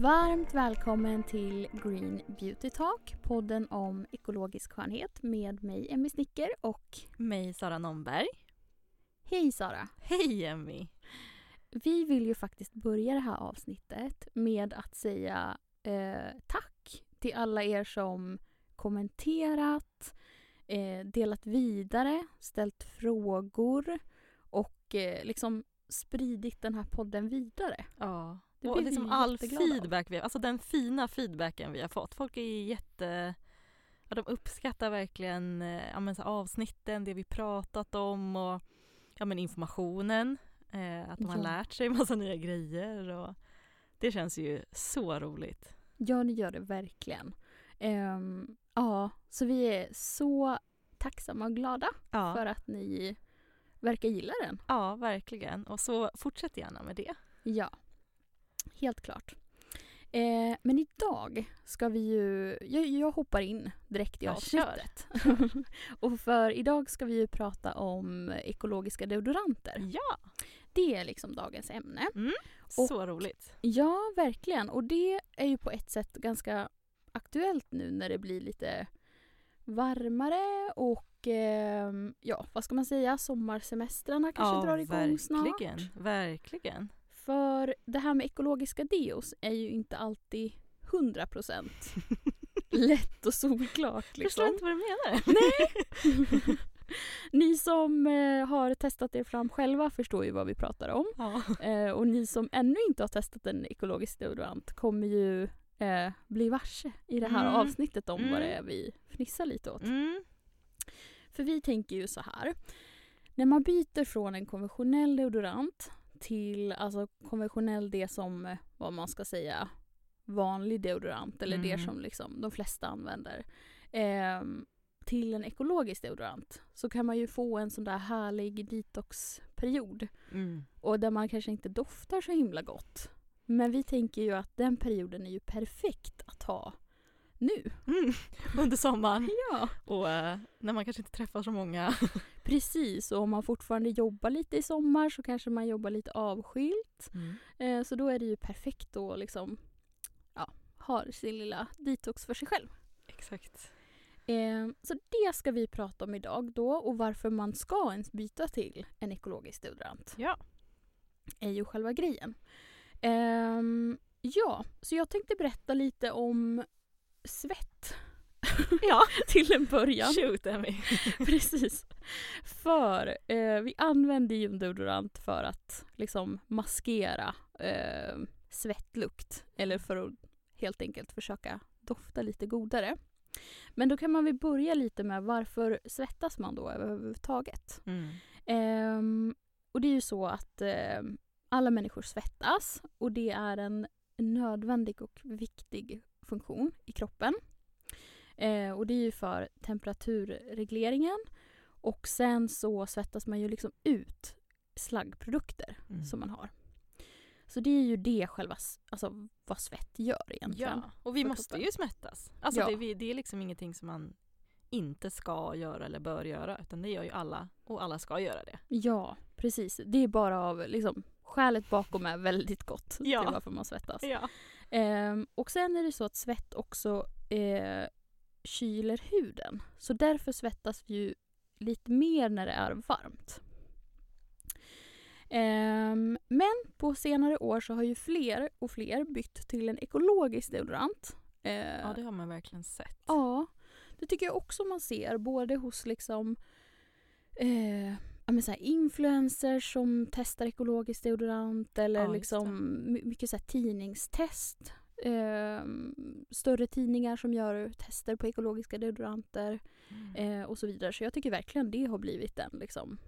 Varmt välkommen till Green Beauty Talk, podden om ekologisk skönhet med mig Emmy Snicker och Mig Sara Nomberg. hej Sara! Hej Emmy! Vi vill ju faktiskt börja det här avsnittet med att säga eh, tack till alla er som kommenterat, eh, delat vidare, ställt frågor och eh, liksom spridit den här podden vidare. Ja. Det och blir liksom all feedback vi har, alltså den fina feedbacken vi har fått. Folk är jätte, ja, de uppskattar verkligen eh, ja, men så avsnitten, det vi pratat om och ja, men informationen. Eh, att de har Ja. lärt sig massa nya grejer och det känns ju så roligt. Ja, det gör det verkligen. Ehm, ja, så vi är så tacksamma och glada Ja, för att ni verkar gilla den. ja verkligen. Och så fortsätt gärna med det. Ja, helt klart. Eh, men idag ska vi ju... Jag, jag hoppar in direkt i Ja, avsnittet. och för idag ska vi ju prata om ekologiska deodoranter. Ja, Det är liksom dagens ämne. Och- så roligt. Ja, verkligen. Och det är ju på ett sätt ganska aktuellt nu när det blir lite varmare och ehm, ja, vad ska man säga, sommarsemestrarna kanske ja, drar igång snart. verkligen, verkligen. För det här med ekologiska deos är ju inte alltid 100% lätt och solklart. Förstår Liksom. inte vad du menar. ni som eh, har testat er fram själva förstår ju vad vi pratar om. Ja. Eh, och ni som ännu inte har testat en ekologisk deodorant kommer ju eh, bli varse i det här Mm. avsnittet om vad det Mm. är vi fnissar lite åt. Mm. För vi tänker ju så här. När man byter från en konventionell deodorant till alltså konventionell det som, eh, vad man ska säga, vanlig deodorant eller det Mm. som liksom de flesta använder. ehm, till en ekologisk deodorant så kan man ju få en sån där härlig detoxperiod. Mm. Och där man kanske inte doftar så himla gott. Men vi tänker ju att den perioden är ju perfekt att ha nu. Mm. Under sommaren. Ja. Och eh, när man kanske inte träffar så många. Precis, och om man fortfarande jobbar lite i sommar så kanske man jobbar lite avskilt. Eh, så då är det ju perfekt att liksom, ja, ha sin lilla detox för sig själv. Exakt. Eh, så det ska vi prata om idag då och varför man ska ens byta till en ekologisk deodorant. Ja. är ju själva grejen. Ehm, ja, så jag tänkte berätta lite om svett Ja. till en början. Shoot Emmy. Precis. För eh, vi använder ju en deodorant för att liksom maskera eh, svettlukt eller för att helt enkelt försöka dofta lite godare. Men då kan man väl börja lite med varför svettas man då överhuvudtaget? Mm. Ehm, och det är ju så att ehm, alla människor svettas och det är en nödvändig och viktig funktion i kroppen. Eh, och det är ju för temperaturregleringen och sen så svettas man ju liksom ut slaggprodukter Mm. som man har. Så det är ju det själva, alltså vad svett gör egentligen. Ja, och vi måste kroppen. ju smättas. Alltså Ja. det, det är liksom ingenting som man inte ska göra eller bör göra utan det gör ju alla och alla ska göra det. Ja, precis. Det är bara av liksom, skälet bakom är väldigt gott Ja. till varför man svettas. Ja. Ehm, och sen är det så att svett också eh, kyler huden. Så därför svettas vi ju lite mer när det är varmt. Ehm, men på senare år så har ju fler och fler bytt till en ekologisk deodorant. Eh, ja, det har man verkligen sett. Ja, det tycker jag också man ser både hos liksom eh, men så här influencers som testar ekologisk deodorant eller Ja, liksom my- mycket så här tidningstest. Eh, större tidningar som gör tester på ekologiska deodoranter Mm. eh, och så vidare. Så jag tycker verkligen det har blivit en liksom,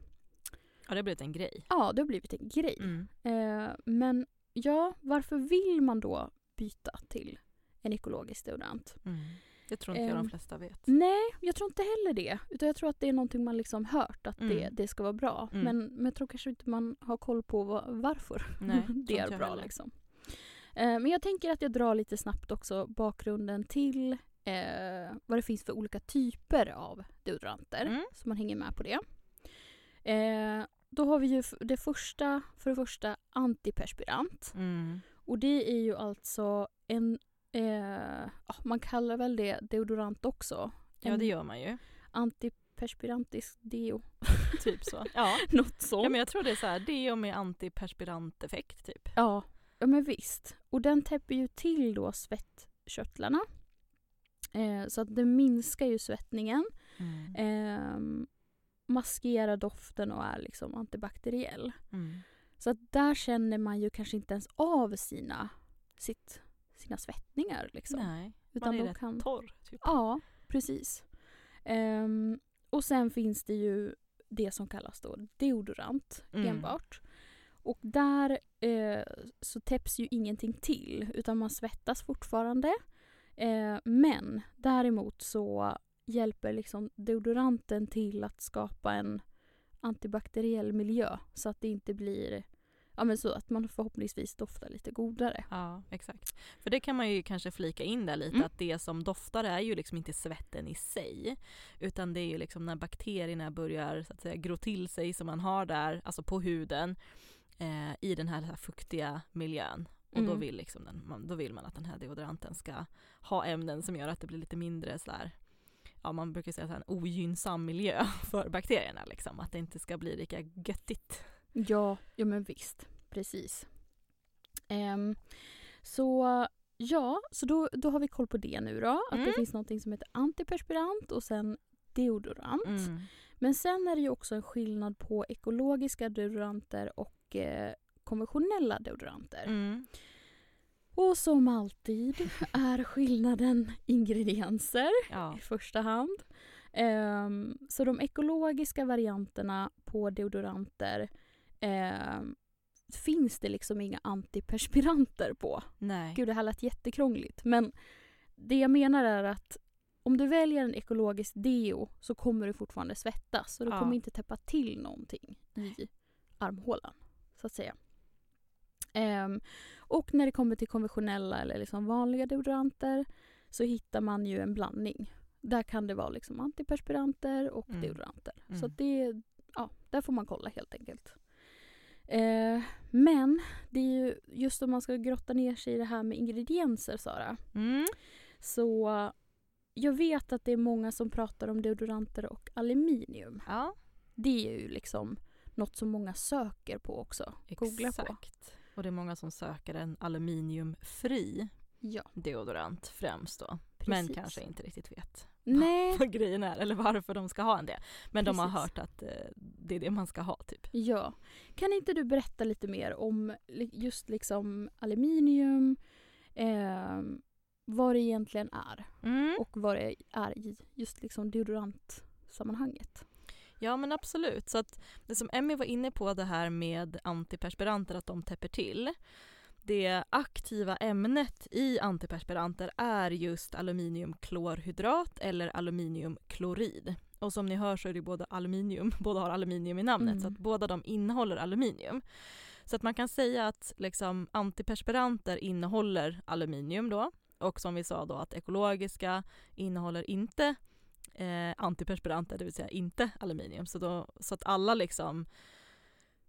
Ja, det har blivit en grej. ja det har blivit en grej. Mm. Eh, men ja, varför vill man då byta till en ekologisk deodorant? Mm. Det tror inte jag Ehm, de flesta vet. Nej, jag tror inte heller det. Utan jag tror att det är någonting man liksom hört att det, Mm. det ska vara bra. Mm. Men, men jag tror kanske inte man har koll på vad, varför Nej, det är jag bra. heller. Liksom. Eh, men jag tänker att jag drar lite snabbt också bakgrunden till eh, vad det finns för olika typer av deodoranter. Mm. Så man hänger med på det. Eh, då har vi ju det första, för det första antiperspirant. Mm. Och det är ju alltså en, eh, ja, man kallar väl det deodorant också. Ja En det gör man ju. Antiperspirantisk deo. Typ så. Ja. Något sånt. ja men jag tror det är så här, deo med antiperspiranteffekt typ. Ja, ja men visst. Och den täpper ju till då svettkörtlarna. Eh, så att den minskar ju svettningen. Mm. Eh, maskerar doften och är liksom antibakteriell. Mm. Så att där känner man ju kanske inte ens av sina, sitt, sina svettningar. Liksom. Nej, Utan man är rätt kan... torr. Typ. Ja, precis. Ehm, och sen finns det ju det som kallas då deodorant Mm. enbart. Och där eh, så täpps ju ingenting till utan man svettas fortfarande. Eh, men däremot så hjälper liksom deodoranten till att skapa en antibakteriell miljö så att det inte blir Ja men så att man förhoppningsvis doftar lite godare. Ja, exakt. För det kan man ju kanske flika in där lite Mm. att det som doftar är ju liksom inte svetten i sig utan det är ju liksom när bakterierna börjar så att säga gro till sig som man har där, alltså på huden eh, i den här, här fuktiga miljön. Och då, Mm. vill liksom den, man, då vill man att den här deodoranten ska ha ämnen som gör att det blir lite mindre så här, ja man brukar säga så här, en ogynnsam miljö för bakterierna liksom. Att det inte ska bli lika göttigt. Ja, ja men visst. Precis. Ehm, så ja, så då, då har vi koll på det nu då. Att Mm. det finns någonting som heter antiperspirant och sen deodorant. Mm. Men sen är det ju också en skillnad på ekologiska deodoranter och eh, konventionella deodoranter. Mm. Och som alltid är skillnaden ingredienser Ja. i första hand. Ehm, så de ekologiska varianterna på deodoranter ehm, finns det liksom inga antiperspiranter på. Nej. Gud, det här lät jättekrångligt. Men det jag menar är att om du väljer en ekologisk deo så kommer du fortfarande svettas. Så du Ja. kommer inte täppa till någonting i armhålan, så att säga. Ehm, och när det kommer till konventionella eller liksom vanliga deodoranter så hittar man ju en blandning. Där kan det vara liksom antiperspiranter och Mm. deodoranter. Så Mm. att det, ja, där får man kolla helt enkelt. Eh, men det är ju just om man ska grotta ner sig i det här med ingredienser Sara. Mm. Så jag vet att det är många som pratar om deodoranter och aluminium. Ja, Det är ju liksom något som många söker på också. Googla på. exakt. Och det är många som söker en aluminiumfri Ja, deodorant främst då. precis. Men kanske inte riktigt vet Nej, vad grejen är eller varför de ska ha en det. Men de har Precis. hört att eh, det är det man ska ha typ. ja. Kan inte du berätta lite mer om just liksom aluminium, eh, vad det egentligen är Mm. och vad det är i just liksom deodorantsammanhanget? Ja men absolut. Så att det som Emmy var inne på det här med antiperspiranter, att de täpper till. Det aktiva ämnet i antiperspiranter är just aluminiumklorhydrat eller aluminiumklorid. Och som ni hör så är det både aluminium, båda har aluminium i namnet Mm. så att båda de innehåller aluminium. Så att man kan säga att liksom, antiperspiranter innehåller aluminium då och som vi sa då att ekologiska innehåller inte eh, antiperspiranter, det vill säga inte aluminium. Så, då, så att alla liksom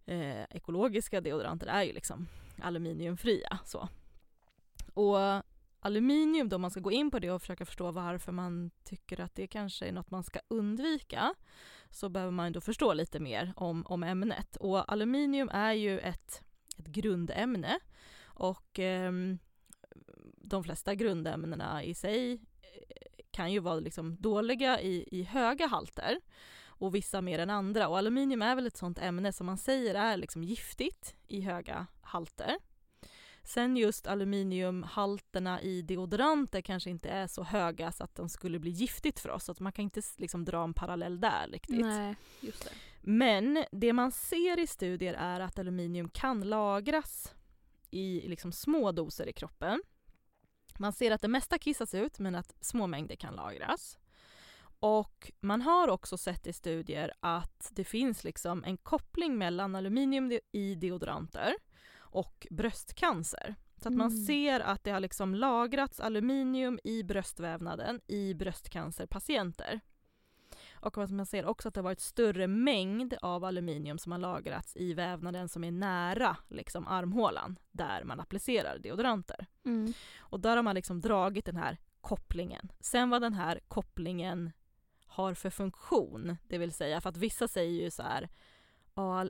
eh, ekologiska deodoranter är ju liksom aluminiumfria. Så. Och aluminium då, om man ska gå in på det och försöka förstå varför man tycker att det kanske är något man ska undvika, så behöver man då förstå lite mer om, om ämnet. Och aluminium är ju ett, ett grundämne och eh, de flesta grundämnena i sig eh, kan ju vara liksom dåliga i, i höga halter och vissa mer än andra. Och aluminium är väl ett sånt ämne som man säger är liksom giftigt i höga halter. Sen just aluminiumhalterna i deodoranter kanske inte är så höga så att de skulle bli giftigt för oss. Så att man kan inte liksom dra en parallell där riktigt. Nej, just det. Men det man ser i studier är att aluminium kan lagras i liksom små doser i kroppen. Man ser att det mesta kissas ut men att små mängder kan lagras. Och man har också sett i studier att det finns liksom en koppling mellan aluminium i deodoranter och bröstcancer. Så att man Mm. ser att det har liksom lagrats aluminium i bröstvävnaden i bröstcancerpatienter. Och man ser också att det har varit större mängd av aluminium som har lagrats i vävnaden som är nära liksom, armhålan där man applicerar deodoranter. Mm. Och där har man liksom dragit den här kopplingen. Sen vad den här kopplingen har för funktion, det vill säga för att vissa säger ju så här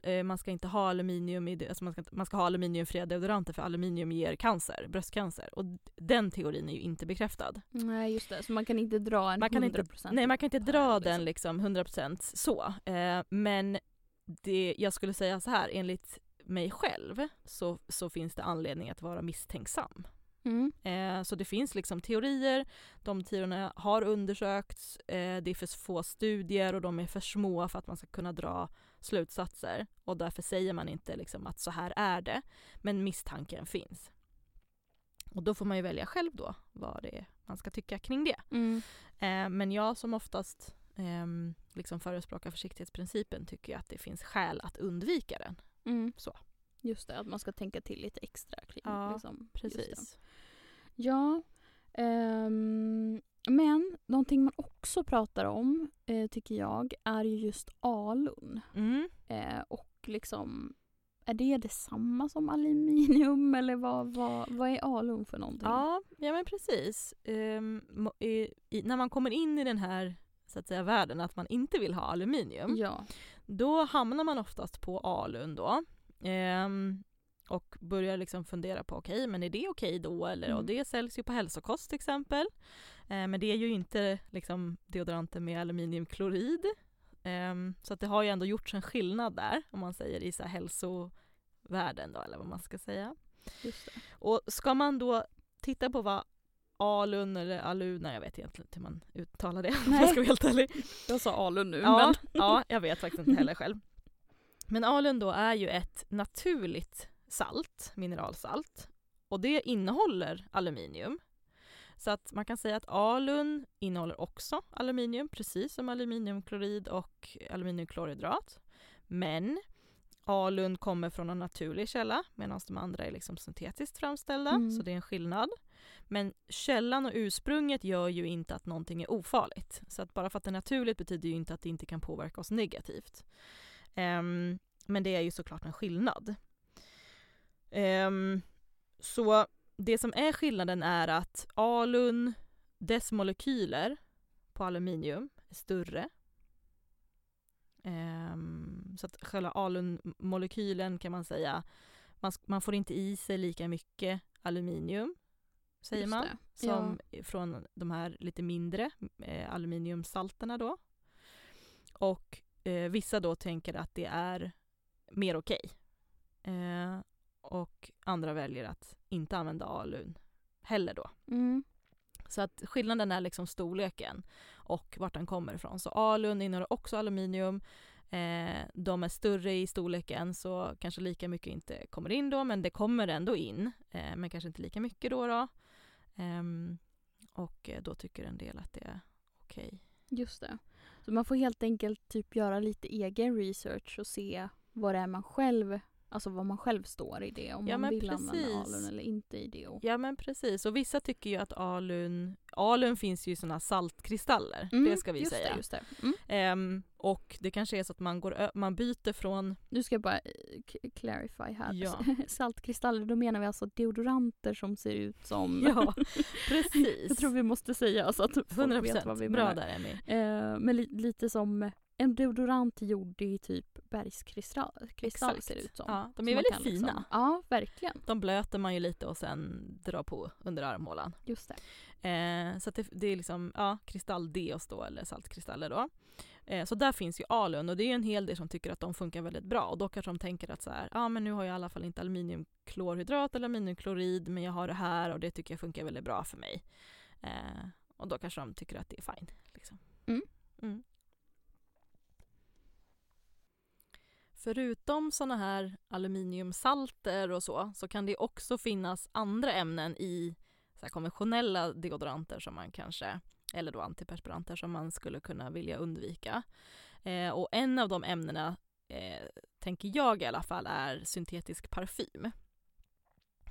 eh, man ska inte ha aluminium i, alltså man, ska, man ska ha aluminiumfria deodoranter för aluminium ger cancer, bröstcancer. Och den teorin är ju inte bekräftad. Nej just det, så man kan inte dra en Man kan 100% inte, nej man kan inte dra det, den liksom 100% så. Eh, men det, jag skulle säga så här, enligt mig själv så, så finns det anledning att vara misstänksam. Mm. Eh, så det finns liksom teorier, de teorierna har undersökts, eh, det är för få studier och de är för små för att man ska kunna dra slutsatser och därför säger man inte liksom att så här är det. Men misstanken finns. Och då får man ju välja själv då vad det är man ska tycka kring det. Mm. Eh, men jag som oftast eh, liksom förespråkar försiktighetsprincipen tycker att det finns skäl att undvika den. Mm. Så. Just det, att man ska tänka till lite extra kring Ja, liksom. Precis. Ja. ehm, men någonting man också pratar om, eh, tycker jag, är ju just alun. Mm. Eh, och liksom, är det detsamma som aluminium eller vad, vad, vad är alun för någonting? Ja, ja men precis. Mo- i, i, när man kommer in i den här så att säga, världen att man inte vill ha aluminium, Ja. då hamnar man oftast på alun då. Ehm, och börjar liksom fundera på, okej, men är det okej då? Eller, Mm. Och det säljs ju på hälsokost till exempel. Ehm, men det är ju inte liksom, deodoranter med aluminiumklorid. Ehm, så att det har ju ändå gjorts en skillnad där, om man säger i så här hälsovärlden då, eller vad man ska säga. Och ska man då titta på vad alun eller alun, nej jag vet egentligen inte hur man uttalar det Nej. jag ska vara helt ärlig. Jag sa alun nu Ja, men... ja, jag vet faktiskt inte heller själv. Men alun då är ju ett naturligt salt, mineralsalt. Och det innehåller aluminium. Så att man kan säga att alun innehåller också aluminium, precis som aluminiumklorid och aluminiumklorhydrat. Men alun kommer från en naturlig källa medan de andra är liksom syntetiskt framställda, Mm. så det är en skillnad. Men källan och ursprunget gör ju inte att någonting är ofarligt. Så att bara för att det är naturligt betyder ju inte att det inte kan påverka oss negativt. Ehm, men det är ju såklart en skillnad. Ehm, så det som är skillnaden är att alun, dess molekyler på aluminium är större. Ehm, så att själva alunmolekylen kan man säga, man, man får inte i sig lika mycket aluminium, säger man, som från de här lite mindre eh, aluminiumsalterna då. Och eh, vissa då tänker att det är mer okej. Eh, och andra väljer att inte använda alun heller då. Mm. Så att skillnaden är liksom storleken och vart den kommer ifrån. Så alun innehåller också aluminium. Eh, de är större i storleken så kanske lika mycket inte kommer in då men det kommer ändå in. Eh, men kanske inte lika mycket då. då. Ehm, och eh, då tycker en del att det är okej. Just det. Så man får helt enkelt typ göra lite egen research och se vad det är man själv, alltså vad man själv står i det. Om Ja, man vill använda precis. alun eller inte i det. Ja men precis och vissa tycker ju att alun, alun finns ju i sådana saltkristaller, Mm, det ska vi säga. Det, just det. Mm. Ehm, och det kanske är så att man, går, man byter från Nu ska jag bara eh, clarify här. Ja. Saltkristaller, då menar vi alltså deodoranter som ser ut som... Ja, precis. jag tror vi måste säga så att folk 100 vet vad vi Bra menar. där Emmy. Eh, men li- lite som en deodorant gjord i typ bergskristall kristall ser det ut som. Ja, de är väldigt kan fina. Liksom, ja, verkligen. De blöter man ju lite och sen drar på under armhålan. Just det. Eh, så det, det är liksom ja, kristalldeos då eller saltkristaller då. Eh, så där finns ju alun och det är en hel del som tycker att de funkar väldigt bra och då kanske de tänker att så här, ja men nu har jag i alla fall inte aluminiumklorhydrat eller aluminiumklorid men jag har det här och det tycker jag funkar väldigt bra för mig. Eh, och då kanske de tycker att det är fine. Liksom. Mm. Mm. Förutom sådana här aluminiumsalter och så, så kan det också finnas andra ämnen i så här konventionella deodoranter som man kanske, eller då antiperspiranter som man skulle kunna vilja undvika. Eh, och en av de ämnena, eh, tänker jag i alla fall, är syntetisk parfym.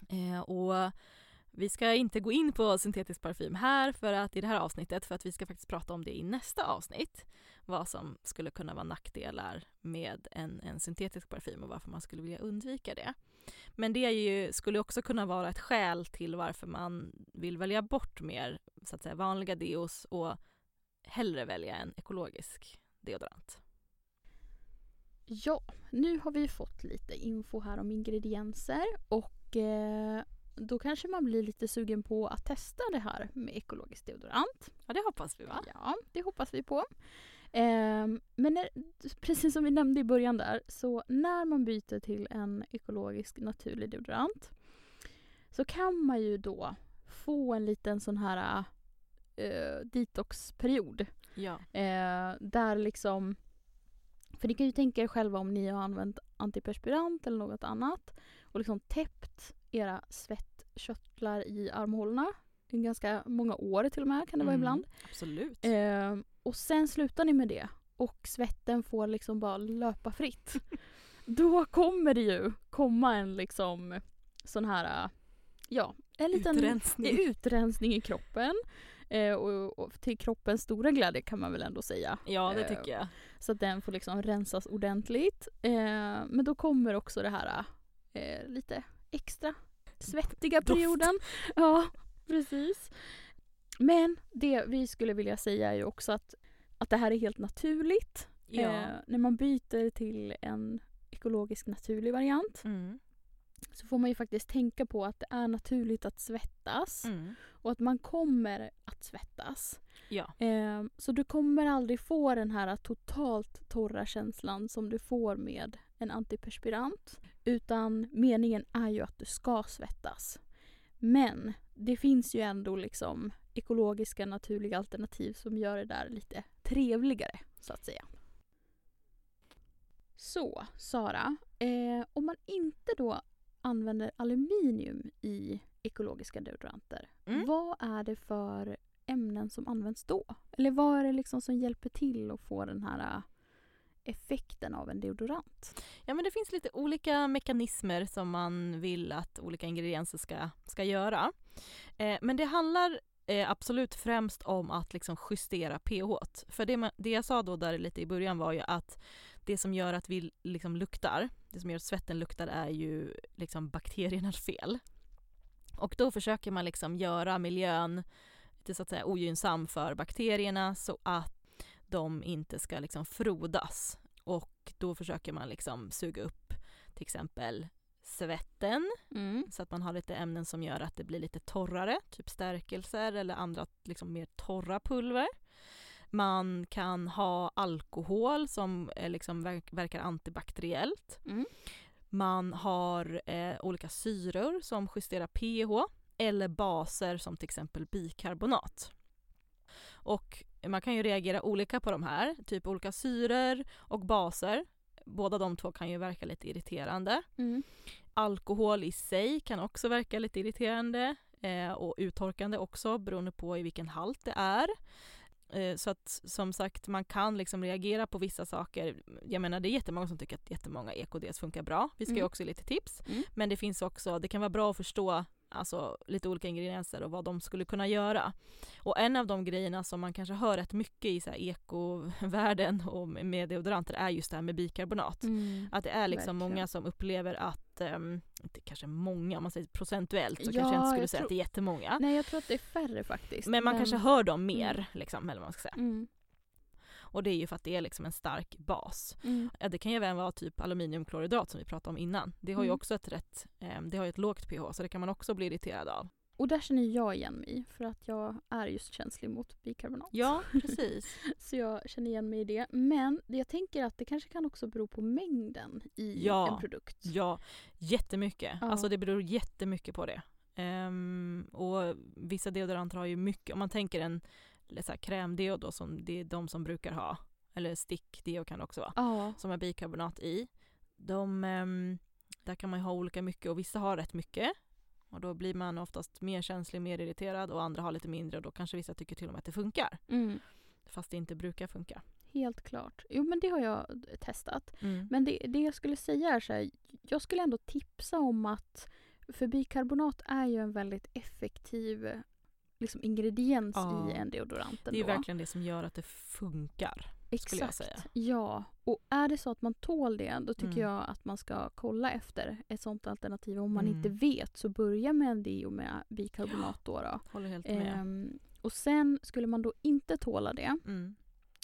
Eh, och vi ska inte gå in på syntetisk parfym här för att i det här avsnittet för att vi ska faktiskt prata om det i nästa avsnitt. Vad som skulle kunna vara nackdelar med en, en syntetisk parfym och varför man skulle vilja undvika det. Men det ju, skulle också kunna vara ett skäl till varför man vill välja bort mer så att säga, vanliga deos och hellre välja en ekologisk deodorant. Ja, nu har vi fått lite info här om ingredienser och eh, då kanske man blir lite sugen på att testa det här med ekologisk deodorant. Ja, det hoppas vi va? Ja, det hoppas vi på. Eh, men när, precis som vi nämnde i början där, så när man byter till en ekologisk naturlig deodorant så kan man ju då få en liten sån här uh, detoxperiod. Ja. Eh, där liksom för ni kan ju tänka er själva om ni har använt antiperspirant eller något annat och liksom täppt era svettkörtlar i armhålorna i ganska många år till och med kan det vara Mm, ibland. Absolut. Eh, och sen slutar ni med det och svetten får liksom bara löpa fritt. Då kommer det ju komma en liksom sån här, ja, en liten Utrensning. utrensning i kroppen. Eh, och, och till kroppens stora glädje kan man väl ändå säga. Ja, det Eh, tycker jag. Så att den får liksom rensas ordentligt. Eh, men då kommer också det här eh, lite extra svettiga Doft. perioden. Ja, precis. Men det vi skulle vilja säga är ju också att, att det här är helt naturligt. Ja. Eh, när man byter till en ekologisk naturlig variant Mm. så får man ju faktiskt tänka på att det är naturligt att svettas Mm. och att man kommer att svettas. Ja. Eh, så du kommer aldrig få den här totalt torra känslan som du får med en antiperspirant. Utan meningen är ju att du ska svettas. Men det finns ju ändå liksom ekologiska naturliga alternativ som gör det där lite trevligare så att säga. Så Sara, eh, om man inte då använder aluminium i ekologiska deodoranter, Mm. vad är det för ämnen som används då? Eller vad är det liksom som hjälper till att få den här effekten av en deodorant? Ja men det finns lite olika mekanismer som man vill att olika ingredienser ska, ska göra. Eh, men det handlar eh, absolut främst om att liksom justera pH. För det, det jag sa då där lite i början var ju att det som gör att vi liksom luktar, det som gör att svetten luktar är ju liksom bakteriernas fel. Och då försöker man liksom göra miljön lite så att säga ogynnsam för bakterierna så att de inte ska liksom frodas och då försöker man liksom suga upp till exempel svetten så att man har lite ämnen som gör att det blir lite torrare, typ stärkelser eller andra liksom mer torra pulver. Man kan ha alkohol som liksom verk, verkar antibakteriellt. Mm. Man har eh, olika syror som justerar pH eller baser som till exempel bikarbonat. Och man kan ju reagera olika på de här, typ olika syror och baser. Båda de två kan ju verka lite irriterande. Mm. Alkohol i sig kan också verka lite irriterande eh, och uttorkande också beroende på i vilken halt det är. Eh, så att som sagt man kan liksom reagera på vissa saker. Jag menar det är jättemånga som tycker att jättemånga EKDs funkar bra. Vi ska ju Mm. också ge lite tips. Mm. Men det finns också, det kan vara bra att förstå alltså, lite olika ingredienser och vad de skulle kunna göra. Och en av de grejerna som man kanske hör rätt mycket i så här ekovärlden och med deodoranter är just det här med bikarbonat. Mm. Att det är liksom Verkligen. många som upplever att, um, inte kanske många, om man säger procentuellt så Ja, kanske jag inte skulle jag säga tror- att det är jättemånga. Nej jag tror att det är färre faktiskt. Men man kanske hör dem mer, liksom, eller vad man ska säga. Mm. Och det är ju för att det är liksom en stark bas. Mm. Det kan ju även vara typ aluminiumkloridrat som vi pratade om innan. Det har ju Mm. också ett rätt, eh, det har ett lågt pH så det kan man också bli irriterad av. Och där känner jag igen mig för att jag är just känslig mot bikarbonat. Ja, precis. Så jag känner igen mig i det. Men jag tänker att det kanske kan också bero på mängden i Ja. en produkt. Ja, jättemycket. Ja. Alltså det beror jättemycket på det. Ehm, och vissa deodoranter har ju mycket, om man tänker en eller så här, krämdeo då som det är de som brukar ha, eller stickdeo kan det också vara, Ja. som har bikarbonat i. De, ehm, där kan man ju ha olika mycket och vissa har rätt mycket. Och då blir man oftast mer känslig, mer irriterad och andra har lite mindre och då kanske vissa tycker till och med att det funkar. Mm. Fast det inte brukar funka. Helt klart. Jo men det har jag testat. Mm. Men det, det jag skulle säga är så här, jag skulle ändå tipsa om att för bikarbonat är ju en väldigt effektiv liksom, ingrediens Ja. i en deodorant. Det är ändå. verkligen det som gör att det funkar. säga. Ja, och är det så att man tål det då tycker Mm. jag att man ska kolla efter ett sånt alternativ. Om man Mm. inte vet så börja med en deo med bikarbonat då. då. Håller helt med. Ehm, och sen skulle man då inte tåla det Mm.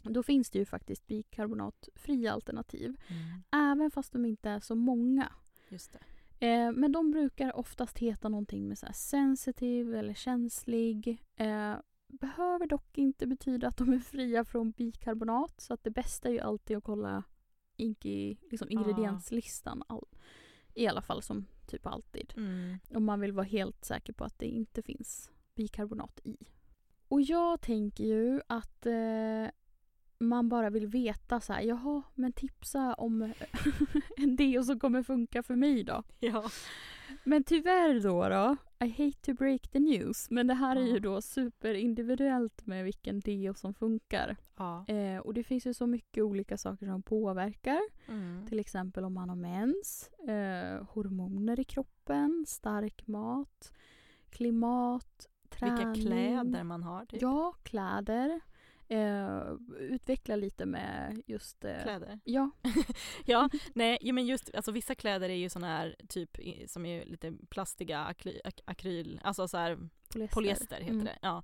då finns det ju faktiskt bikarbonatfria alternativ. Mm. Även fast de inte är så många. Just det. Eh, men de brukar oftast heta någonting med så här sensitiv eller känslig. Eh, behöver dock inte betyda att de är fria från bikarbonat. Så att det bästa är ju alltid att kolla inki, liksom ingredienslistan. All, I alla fall som typ alltid. Mm. Om man vill vara helt säker på att det inte finns bikarbonat i. Och jag tänker ju att eh, man bara vill veta så här, jaha, men tipsa om en deo som kommer funka för mig då. Ja. Men tyvärr då, då, I hate to break the news, men det här är ju Ja. då superindividuellt med vilken deo som funkar. ja. Eh, och det finns ju så mycket olika saker som påverkar. Mm. Till exempel om man har mens, eh, hormoner i kroppen, stark mat, klimat, träning. Vilka kläder man har. Typ. Ja, kläder. Eh, utveckla lite med just... Eh, Kläder. Ja, Ja, nej, ja, men just alltså vissa kläder är ju såna här typ som är lite plastiga akry, ak, akryl, alltså så här polyester. polyester heter Mm. det. Ja,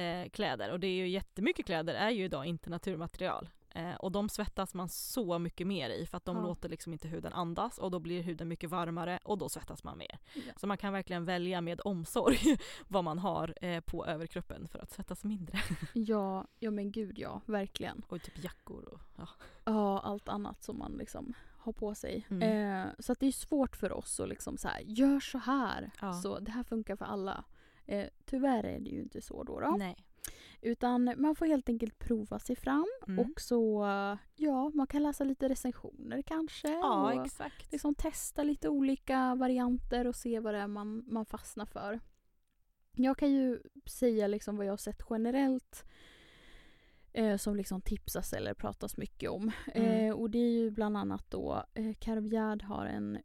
eh, kläder och det är ju jättemycket kläder är ju idag inte naturmaterial. Eh, och de svettas man så mycket mer i för att de Ja. låter liksom inte huden andas och då blir huden mycket varmare och då svettas man mer. Ja. Så man kan verkligen välja med omsorg vad man har eh, på överkroppen för att svettas mindre. Ja, ja men gud ja, verkligen. Och typ jackor och ja. Ja, allt annat som man liksom har på sig. Mm. Eh, så att det är svårt för oss att liksom så här, gör så här. Ja. Så det här funkar för alla. Eh, tyvärr är det ju inte så då. då. Nej. Utan man får helt enkelt prova sig fram. Mm. Och så, ja, man kan läsa lite recensioner kanske. Ja, och exakt. liksom testa lite olika varianter och se vad det är man, man fastnar för. Jag kan ju säga liksom vad jag har sett generellt eh, som liksom tipsas eller pratas mycket om. Mm. Eh, och det är ju bland annat då eh, Carviard har en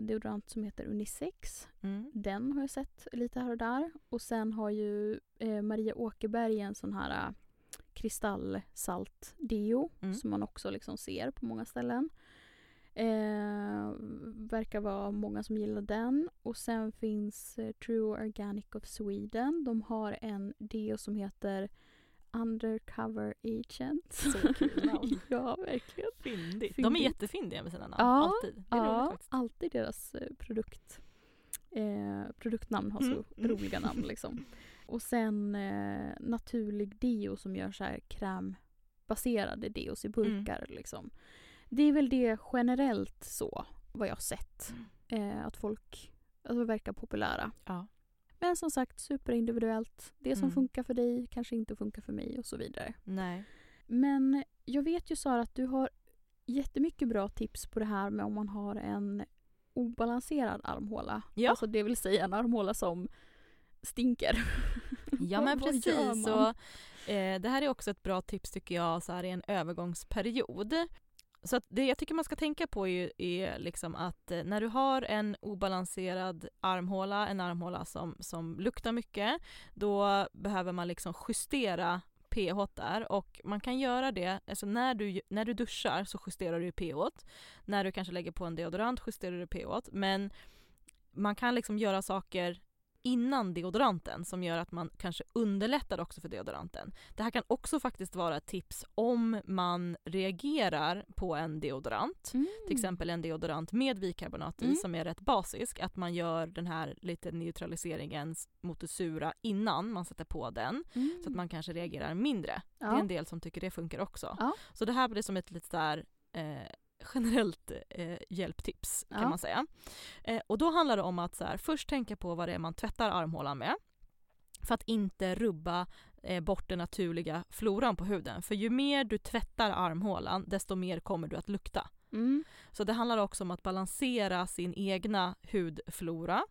deodorant som heter Unisex. Mm. Den har jag sett lite här och där. Och sen har ju eh, Maria Åkerberg en sån här eh, kristallsalt-deo Mm. som man också liksom ser på många ställen. Eh, verkar vara många som gillar den. Och sen finns eh, True Organic of Sweden. De har en deo som heter Undercover Agent. Så kul namn. ja, verkligen. Fyndigt. De är jättefyndiga med sina namn. Ja, Alltid. Det är roligt Ja, faktiskt. alltid deras eh, produkt, eh, produktnamn har så Mm, mm. roliga namn. Liksom. Och sen eh, naturlig deo som gör så här krämbaserade deos i burkar. Mm. Liksom. Det är väl det generellt så, vad jag har sett. Mm. Eh, att folk alltså, verkar populära. Ja. Men som sagt, superindividuellt. Det som Mm. funkar för dig kanske inte funkar för mig och så vidare. Nej. Men jag vet ju Sara att du har jättemycket bra tips på det här med om man har en obalanserad armhåla. Ja. Alltså det vill säga en armhåla som stinker. Ja men precis. Och, eh, det här är också ett bra tips tycker jag så här i en övergångsperiod. Så att det jag tycker man ska tänka på är, är liksom att eh, när du har en obalanserad armhåla, en armhåla som, som luktar mycket, då behöver man liksom justera pH där och man kan göra det, alltså när du, när du duschar så justerar du pH. När du kanske lägger på en deodorant justerar du pH. Men man kan liksom göra saker innan deodoranten som gör att man kanske underlättar också för deodoranten. Det här kan också faktiskt vara ett tips om man reagerar på en deodorant, till exempel en deodorant med bikarbonat i Mm. som är rätt basisk, att man gör den här lite neutraliseringen mot det sura innan man sätter på den Mm. så att man kanske reagerar mindre. Det är ja. en del som tycker det funkar också. Ja. Så det här blir som ett lite där eh, generellt eh, hjälptips kan Ja. man säga. Eh, och då handlar det om att så här, först tänka på vad det är man tvättar armhålan med. För att inte rubba eh, bort den naturliga floran på huden. För ju mer du tvättar armhålan desto mer kommer du att lukta. Mm. Så det handlar också om att balansera sin egna hudflora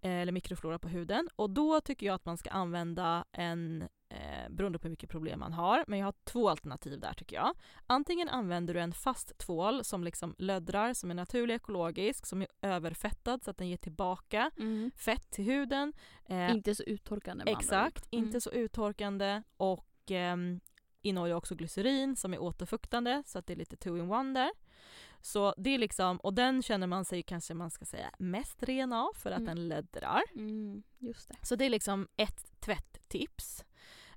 eh, eller mikroflora på huden och då tycker jag att man ska använda en eh, beroende på hur mycket problem man har. Men jag har två alternativ där tycker jag. Antingen använder du en fast tvål som liksom löddrar, som är naturlig ekologisk, som är överfettad så att den ger tillbaka Mm. fett till huden. Eh, Inte så uttorkande exakt. Mm. inte så uttorkande och ehm, innehåller också glycerin som är återfuktande så att det är lite two in one där. Så det är liksom, och den känner man sig kanske man ska säga mest ren av för att Mm. den löddrar. Mm, just det. Så det är liksom ett tvätttips.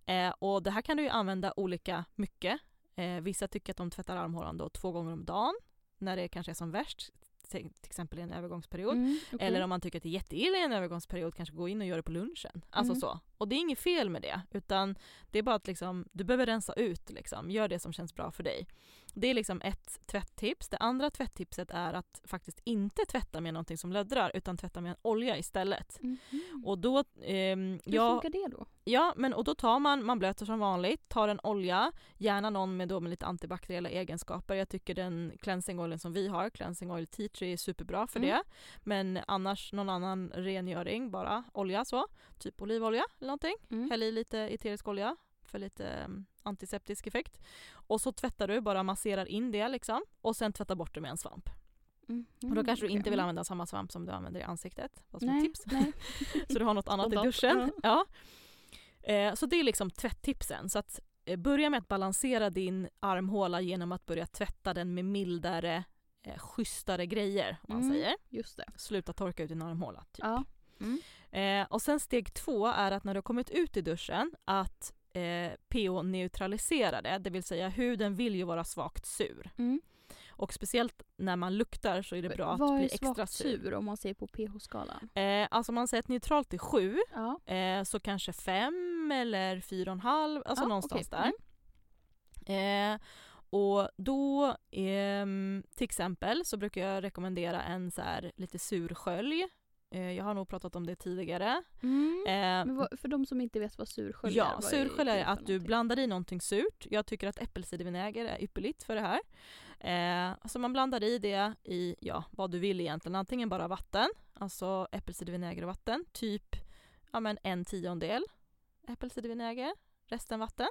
Eh, och det här kan du ju använda olika mycket. Eh, vissa tycker att de tvättar armhålan då två gånger om dagen när det kanske är som värst, till exempel i en övergångsperiod. Mm, okej. Eller om man tycker att det är jätteilla i en övergångsperiod, kanske gå in och göra det på lunchen. Alltså Mm. så. Och det är inget fel med det, utan det är bara att liksom, du behöver rensa ut, liksom. gör det som känns bra för dig. Det är liksom ett tvätttips. Det andra tvättipset är att faktiskt inte tvätta med någonting som löddrar, utan tvätta med en olja istället. Mhm. Och då, ehm, Hur ja, funkar det då? ja, men och då tar man, man blöter som vanligt, tar en olja, gärna någon med, då med lite antibakteriella egenskaper. Jag tycker den cleansing oilen som vi har, cleansing oil tea tree är superbra för Mm. det. Men annars någon annan rengöring, bara olja så. Typ olivolja eller någonting. Mm. Häll i lite eterisk olja för lite um, antiseptisk effekt. Och så tvättar du, bara masserar in det liksom. Och sen tvättar bort det med en svamp. Mm. Och då kanske du okej. inte vill använda samma svamp som du använder i ansiktet. Vad som Nej, tips. nej. Så du har något annat i duschen. Ja. Eh, så det är liksom tvätttipsen. Så att eh, börja med att balansera din armhåla genom att börja tvätta den med mildare, eh, schysstare grejer. Om man Mm. säger. Just det. Sluta torka ut din armhåla. Typ. Ja. Mm. Eh, och sen steg två är att när du har kommit ut i duschen att eh, pH-neutralisera det, vill säga huden vill ju vara svagt sur. Mm. Och speciellt när man luktar så är det bra att Vad bli är extra svagt sur. sur om man ser på pH-skalan? Eh, alltså om man säger att neutralt är 7 Ja. eh, så kanske 5 eller 4,5, alltså Ja, någonstans okej. där. Eh, och då, ehm, till exempel, så brukar jag rekommendera en så här lite sur skölj. Eh, jag har nog pratat om det tidigare. Mm. Eh, Men vad, för de som inte vet vad surskölj är, Ja, surskölj är det för att du blandar i någonting surt. Jag tycker att äppelcidervinäger är ypperligt för det här. Eh, så man blandar i det i, ja, vad du vill egentligen. Antingen bara vatten, alltså äppelcidervinäger och vatten. Typ ja, men en tiondel äppelcidervinäger, resten vatten.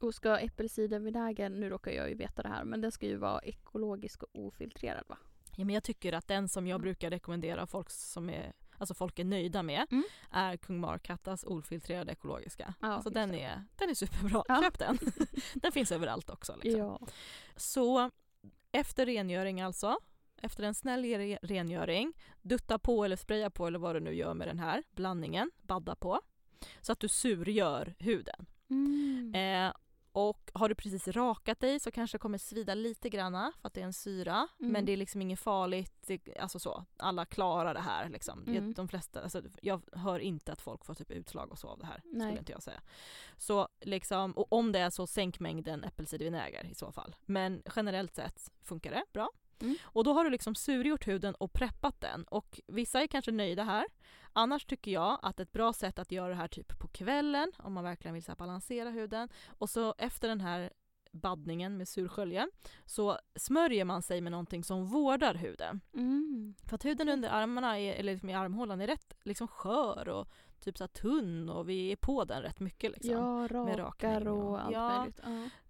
Och ska äppelcidervinägern, nu råkar jag ju veta det här, men den ska ju vara ekologisk och ofiltrerad va? Ja, men jag tycker att den som jag Mm. brukar rekommendera folk som är Alltså folk är nöjda med Mm. är Kung Markattas ofiltrerade ekologiska. Ja, alltså den det. är, den är superbra, Ja. köp den! den finns överallt också. Liksom. Ja. Så efter rengöring alltså, efter en snäll re- rengöring, dutta på eller spraya på eller vad du nu gör med den här blandningen, badda på. Så att du surgör huden. Mm. Eh, och har du precis rakat dig så kanske det kommer svida lite granna för att det är en syra. Mm. Men det är liksom inget farligt, alltså så, alla klarar det här liksom. Mm. De flesta, alltså, jag hör inte att folk får typ utslag och så av det här. Nej. Skulle inte jag säga. Så liksom, och om det är så sänk mängden äppelcidervinäger i så fall. Men generellt sett funkar det bra. Mm. Och då har du liksom surgjort huden och preppat den. Och vissa är kanske nöjda här. Annars tycker jag att ett bra sätt att göra det här typ på kvällen om man verkligen vill så balansera huden. Och så efter den här baddningen med sursköljen så smörjer man sig med någonting som vårdar huden. Mm. För att huden under armarna, är, eller liksom i armhålan, är rätt liksom skör och typ så tunn och vi är på den rätt mycket. Liksom. Ja, rakar och- och allt ja. möjligt.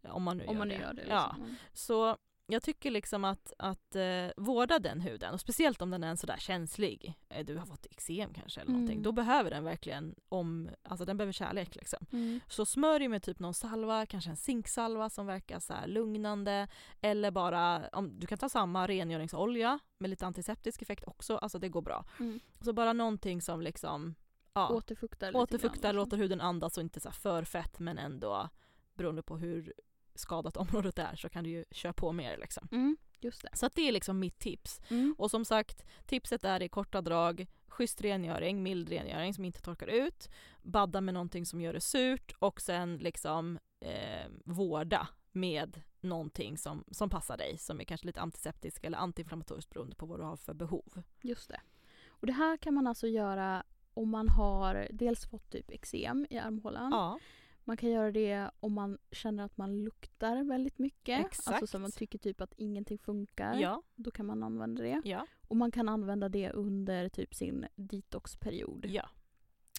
Ja. Om man nu Om gör man det. gör det. Ja. Liksom. Så jag tycker liksom att, att eh, vårda den huden och speciellt om den är sådär känslig. Eh, du har fått eksem kanske eller någonting. Mm. Då behöver den verkligen om, alltså den behöver kärlek liksom. Mm. Så smörj med typ någon salva, kanske en zinksalva som verkar så lugnande. Eller bara, om, du kan ta samma rengöringsolja med lite antiseptisk effekt också, alltså det går bra. Mm. Så bara någonting som liksom ja, Återfuktar återfuktar, grann, låter huden andas och inte så för fett men ändå beroende på hur skadat området är så kan du ju köra på mer liksom. Mm. Just det. Så det är liksom mitt tips. Mm. Och som sagt, tipset är i korta drag, schysst rengöring, mild rengöring som inte torkar ut, badda med någonting som gör det surt och sen liksom eh, vårda med någonting som, som passar dig som är kanske lite antiseptisk eller antiinflammatoriskt beroende på vad du har för behov. Just det. Och det här kan man alltså göra om man har dels fått typ eksem i armhålan. Ja, Man kan göra det om man känner att man luktar väldigt mycket. Alltså Exakt. så man tycker typ att ingenting funkar. ja, Då kan man använda det. ja, Och man kan använda det under typ sin detoxperiod. ja.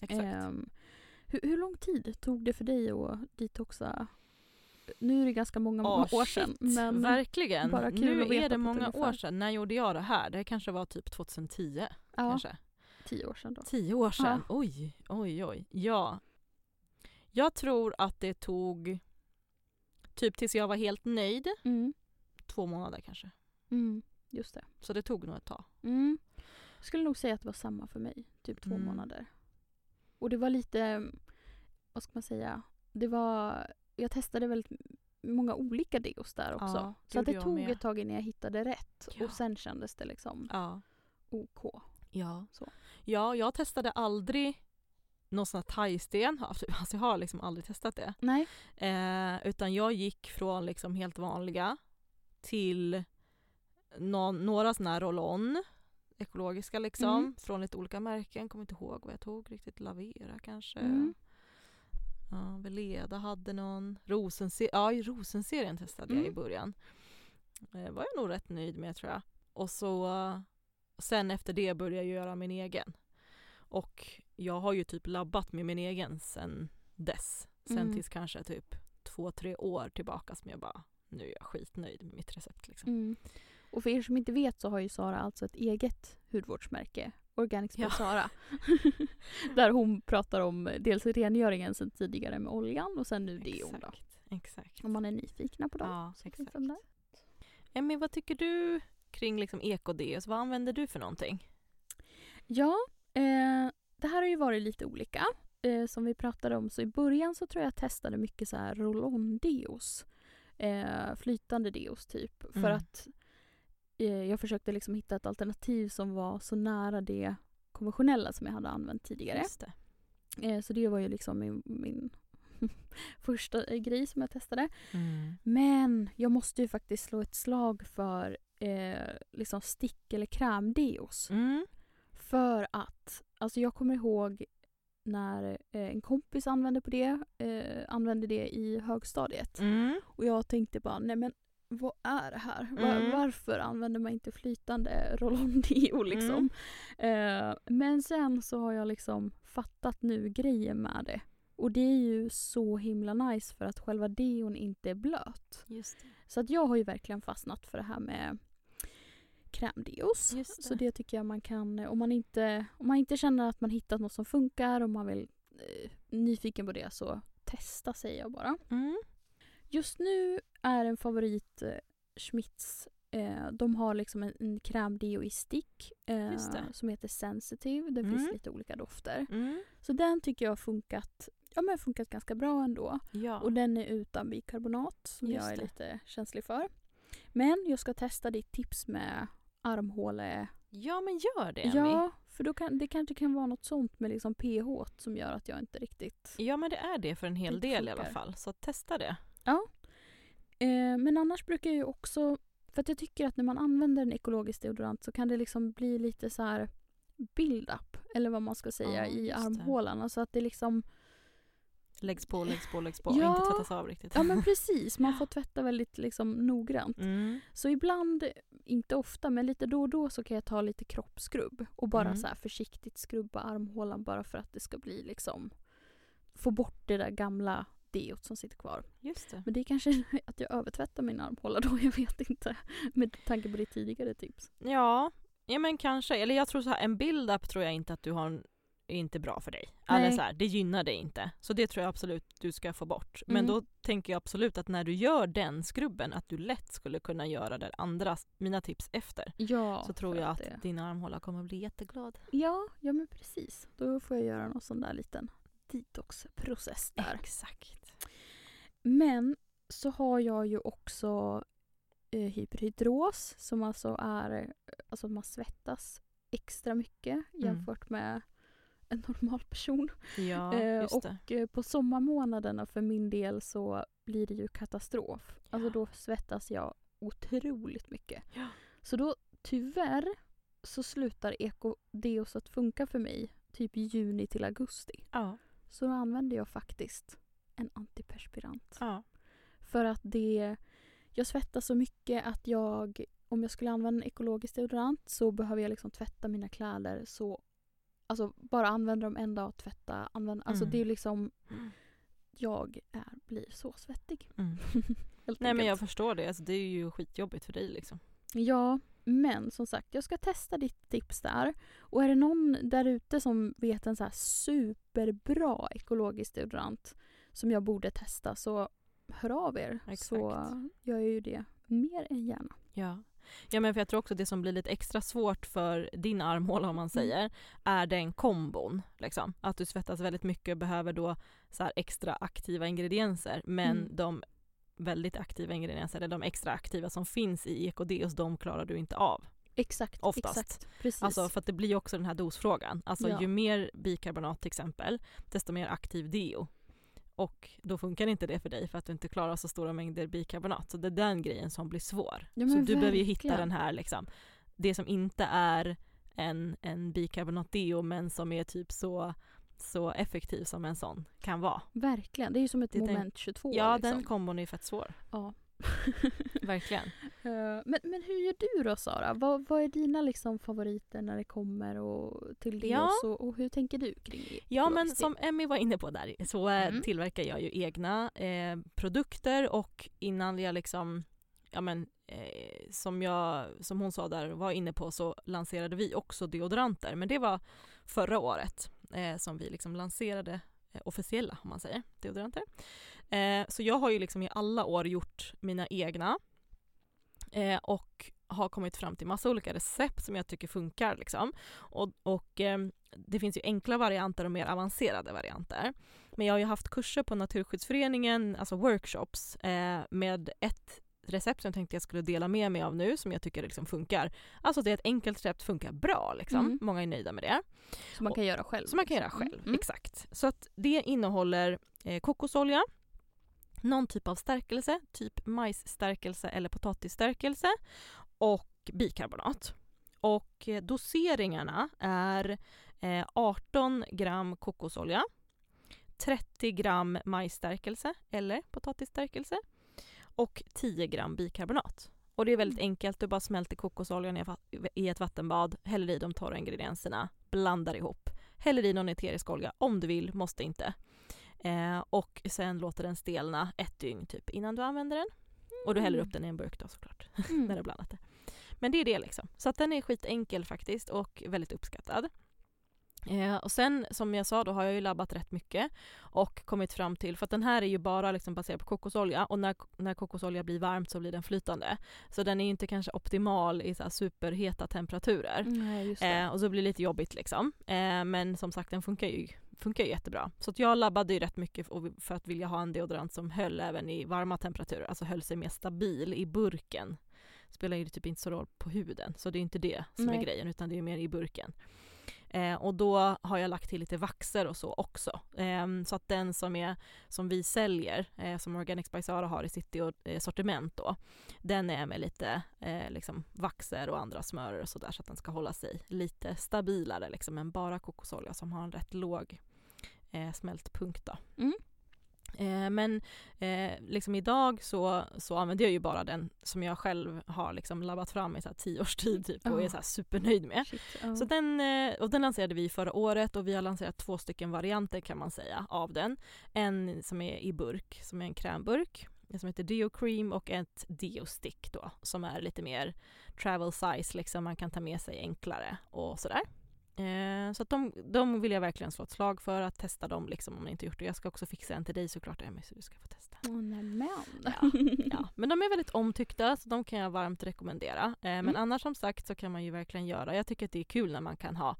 Exakt. Ehm, Hur, hur lång tid tog det för dig att detoxa? Nu är det ganska många Åh, år sedan. shit, Men Verkligen. bara kul nu att veta är det många ungefär. år sedan. När gjorde jag det här? Det kanske var typ 2010. ja, Kanske. tio år sedan då. Tio år sedan. Oj, oj, oj. Ja. Jag tror att det tog typ tills jag var helt nöjd. Mm. Två månader kanske. Mm. Just det. Så det tog nog ett tag. Mm. Jag skulle nog säga att det var samma för mig. Typ två Mm. månader. Och det var lite, vad ska man säga, det var, jag testade väldigt många olika deos där också. Ja, så att det tog med. ett tag innan jag hittade rätt. Ja. Och sen kändes det liksom Ja. OK. Ja. Så. ja, jag testade aldrig någon sån här thaisten. Alltså jag har liksom aldrig testat det. Nej. Eh, utan jag gick från liksom helt vanliga till någon, några såna här roll-on ekologiska liksom. Mm. Från lite olika märken. Kommer inte ihåg vad jag tog riktigt. Lavera kanske. Mm. Ja, Veleda hade någon. Rosense- ja, i Rosenserien testade jag i Mm. början. Eh, var jag nog rätt nöjd med tror jag. Och så sen efter det började jag göra min egen. Och jag har ju typ labbat med min egen sen dess. Sen Mm. tills kanske typ två, tre år tillbaka som jag bara, nu är jag skitnöjd med mitt recept liksom. Mm. Och för er som inte vet så har ju Sara alltså ett eget hudvårdsmärke. Organics Ja. Sara. Där hon pratar om dels rengöringen sen tidigare med oljan och sen nu deon då. Exakt, exakt. Om man är nyfikna på dem. Ja, så finns exakt. de där. Emmy, vad tycker du kring liksom ekodeos? Vad använder du för någonting? Ja, eh, det här har ju varit lite olika. Eh, som vi pratade om så i början så tror jag jag testade mycket så här roll-on-deos. Eh, flytande deos typ. För Mm. att eh, jag försökte liksom hitta ett alternativ som var så nära det konventionella som jag hade använt tidigare. Det. Eh, så det var ju liksom min, min första eh, grej som jag testade. Mm. Men jag måste ju faktiskt slå ett slag för eh, liksom stick eller krämdeos. Mm. För att, alltså jag kommer ihåg när eh, en kompis använde på det, eh, använde det i högstadiet. Mm. Och jag tänkte bara, nej men vad är det här? Va- Mm. varför använder man inte flytande roll-on-deo liksom? Eh, men sen så har jag liksom fattat nu grejen med det. Och det är ju så himla nice för att själva deon inte är blöt. Så att jag har ju verkligen fastnat för det här med krämdeos. Så det tycker jag man kan, om man inte, om man inte känner att man hittat något som funkar och man vill eh, nyfiken på det så testa säger jag bara. Mm. Just nu är en favorit eh, Schmitz. Eh, de har liksom en, en krämdeo i stick eh, som heter Sensitive. Det Mm. finns lite olika dofter. Mm. Så den tycker jag har funkat, ja, men funkat ganska bra ändå. Ja. Och den är utan bikarbonat som Just jag är det. lite känslig för. Men jag ska testa ditt tips med armhåle. ja, men gör det Emmy. Ja, för då kan, det kanske kan vara något sånt med liksom pH som gör att jag inte riktigt... Ja, men det är det för en hel del i alla fall. Så testa det. Eh, men annars brukar jag ju också... För att jag tycker att när man använder en ekologisk deodorant så kan det liksom bli lite så här build-up. Eller vad man ska säga Ja, i armhålan. Alltså att det liksom... Läggs på, läggs på, läggs på. Ja. Inte tvättas av riktigt. Ja men precis, man får tvätta väldigt liksom noggrant. Mm. Så ibland, inte ofta, men lite då och då så kan jag ta lite kroppsskrubb och bara Mm. så här försiktigt skrubba armhålan bara för att det ska bli liksom få bort det där gamla deot som sitter kvar. Just det. Men det är kanske att jag övertvättar min armhåla då, jag vet inte. Med tanke på ditt tidigare tips. Ja, ja men kanske. Eller jag tror så här, en build-up tror jag inte att du har en- är inte bra för dig. Eller så här, det gynnar dig inte. Så det tror jag absolut du ska få bort. Men Mm. då tänker jag absolut att när du gör den skrubben att du lätt skulle kunna göra det andra, mina tips efter. Ja, så tror jag att det- din armhåla kommer bli jätteglad. Ja, ja men precis. Då får jag göra någon sån där liten detoxprocess där. Exakt. Men så har jag ju också eh, hyperhidros som alltså är alltså att man svettas extra mycket jämfört med en normal person. Ja, Eh, och eh, på sommarmånaderna för min del så blir det ju katastrof. Alltså Ja. då svettas jag otroligt mycket. Ja. Så då tyvärr så slutar ekodeos att funka för mig typ juni till augusti. Ja. Så då använder jag faktiskt en antiperspirant. ja. För att det, jag svettas så mycket att jag, om jag skulle använda en ekologisk deodorant så behöver jag liksom tvätta mina kläder så Alltså bara använda dem en dag, tvätta, använda. Alltså Mm. det är liksom, jag är, blir så svettig. Mm. Nej men jag förstår det. Alltså, det är ju skitjobbigt för dig liksom. Ja, men som sagt, jag ska testa ditt tips där. Och är det någon där ute som vet en så superbra ekologisk deodorant som jag borde testa så hör av er. Så Exakt. gör jag ju det mer än gärna. Ja. Ja men för jag tror också det som blir lite extra svårt för din armhåla om man säger är den kombon. Liksom. Att du svettas väldigt mycket och behöver då så extra aktiva ingredienser men Mm. de väldigt aktiva ingredienser, eller de extra aktiva som finns i EKDOS, de klarar du inte av. Exakt, Oftast. exakt. Precis. Alltså för att det blir också den här dosfrågan. Alltså Ja. ju mer bikarbonat till exempel, desto mer aktiv deo. Och då funkar inte det för dig för att du inte klarar så stora mängder bikarbonat. Så det är den grejen som blir svår. Ja, så du behöver ju hitta den här liksom, det som inte är en, en bikarbonat-deo men som är typ så, så effektiv som en sån kan vara. Verkligen, det är ju som ett Det är den- moment 22. Ja liksom. den kombon är fett svår. Ja. Verkligen. Eh, men, men hur gör du då Sara? Vad, vad är dina liksom favoriter när det kommer och till det Ja. och, så, och hur tänker du kring det? Ja men som Emmy var inne på där så eh, Mm. tillverkar jag ju egna eh, produkter och innan jag liksom, ja men eh, som, jag, som hon sa där var inne på så lanserade vi också deodoranter men det var förra året eh, som vi liksom lanserade eh, officiella om man säger deodoranter. Så jag har ju liksom i alla år gjort mina egna eh, och har kommit fram till massa olika recept som jag tycker funkar. Liksom. Och, och eh, det finns ju enkla varianter och mer avancerade varianter. Men jag har ju haft kurser på Naturskyddsföreningen, alltså workshops, eh, med ett recept som jag tänkte jag skulle dela med mig av nu som jag tycker liksom funkar. Alltså det är ett enkelt recept funkar bra liksom. Mm. Många är nöjda med det. Som man kan göra själv. Som man kan göra liksom. själv, Mm. exakt. Så att det innehåller eh, kokosolja, någon typ av stärkelse, typ majsstärkelse eller potatisstärkelse och bikarbonat. Och eh, doseringarna är eh, 18 gram kokosolja, 30 gram majsstärkelse eller potatisstärkelse och 10 gram bikarbonat. Och det är väldigt Mm. enkelt, du bara smälter kokosoljan i ett vattenbad, häller i de torra ingredienserna, blandar ihop, häller i någon eterisk olja om du vill, måste inte. Eh, och sen låter den stelna ett dygn typ innan du använder den. Och du häller upp den i en burk då såklart, Mm. när du blandat det. Men det är det liksom. Så att den är skitenkel faktiskt och väldigt uppskattad. Eh, och sen som jag sa då har jag ju labbat rätt mycket och kommit fram till, för att den här är ju bara liksom baserad på kokosolja och när, när kokosolja blir varmt så blir den flytande. Så den är ju inte kanske optimal i så superheta temperaturer. Nej. Eh, och så blir det lite jobbigt liksom. Eh, men som sagt den funkar ju, funkar jättebra. Så att jag labbade ju rätt mycket för, att vilja ha en deodorant som höll även i varma temperaturer, alltså höll sig mer stabil i burken. Spelar ju typ inte så roll på huden, så det är inte det som Nej. är grejen utan det är mer i burken. Eh, och då har jag lagt till lite vaxer och så också. Eh, så att den som, är, som vi säljer, eh, som Organics by Sara har i sitt eh, sortiment då, den är med lite eh, liksom vaxer och andra smöror och sådär så att den ska hålla sig lite stabilare liksom än bara kokosolja som har en rätt låg eh, smältpunkt då. Mm. Eh, men eh, liksom idag så, så använder jag ju bara den som jag själv har liksom labbat fram i så här tio års tid typ och Ja. är så supernöjd med. Shit, ja. Så den, eh, och den lanserade vi förra året och vi har lanserat två stycken varianter kan man säga av den. En som är i burk, som är en krämburk, som heter Deo Cream och ett Deo Stick då som är lite mer travel size, liksom man kan ta med sig enklare och sådär. Eh, så de, de vill jag verkligen slå ett slag för att testa dem liksom om ni inte gjort det. Jag ska också fixa en till dig såklart Emmy så du ska få testa. Åh, nämen. Ja, Ja, men de är väldigt omtyckta så de kan jag varmt rekommendera. Eh, men Mm. annars som sagt så kan man ju verkligen göra, jag tycker att det är kul när man kan ha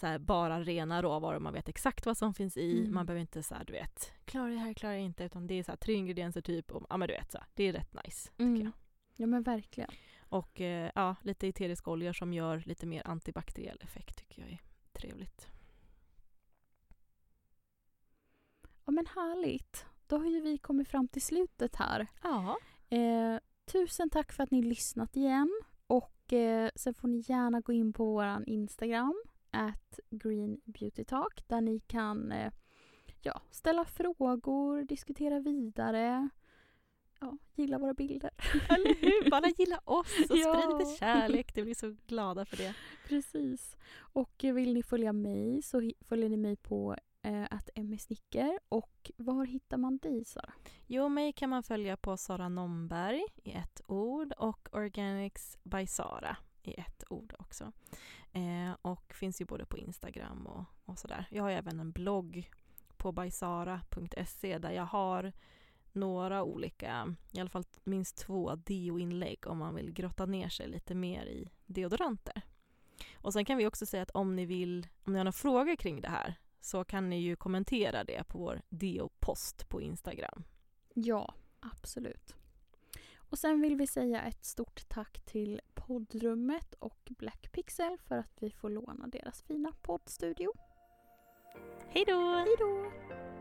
så här, bara rena råvaror, man vet exakt vad som finns i, Mm. man behöver inte så här, du vet, klarar jag det här, klarar jag inte, utan det är så här, tre ingredienser typ, och, ja men du vet så här, det är rätt nice tycker Mm. jag. Ja men verkligen. Och eh, ja, lite eteriska oljor som gör lite mer antibakteriell effekt tycker jag är trevligt. Ja men härligt. Då har ju vi kommit fram till slutet här. Ja. Eh, tusen tack för att ni lyssnat igen. Och eh, sen får ni gärna gå in på vår Instagram, at Green Beauty Talk, där ni kan eh, ja, ställa frågor, diskutera vidare. Ja, gilla våra bilder. Eller hur? Bara gilla oss och Ja. sprid lite kärlek. Det blir så glada för det. Precis. Och eh, vill ni följa mig så följer ni mig på eh, att Snicker. Och var hittar man dig Sara? Jo, mig kan man följa på Sara Nomberg i ett ord och Organics by Sara i ett ord också. Eh, och finns ju både på Instagram och, och sådär. Jag har även en blogg på bysara.se där jag har några olika, i alla fall minst två deo-inlägg om man vill grotta ner sig lite mer i deodoranter. Och sen kan vi också säga att om ni vill, om ni har några frågor kring det här så kan ni ju kommentera det på vår deo-post på Instagram. Ja, absolut. Och sen vill vi säga ett stort tack till poddrummet och Black Pixel för att vi får låna deras fina poddstudio. Hej då! Hej då!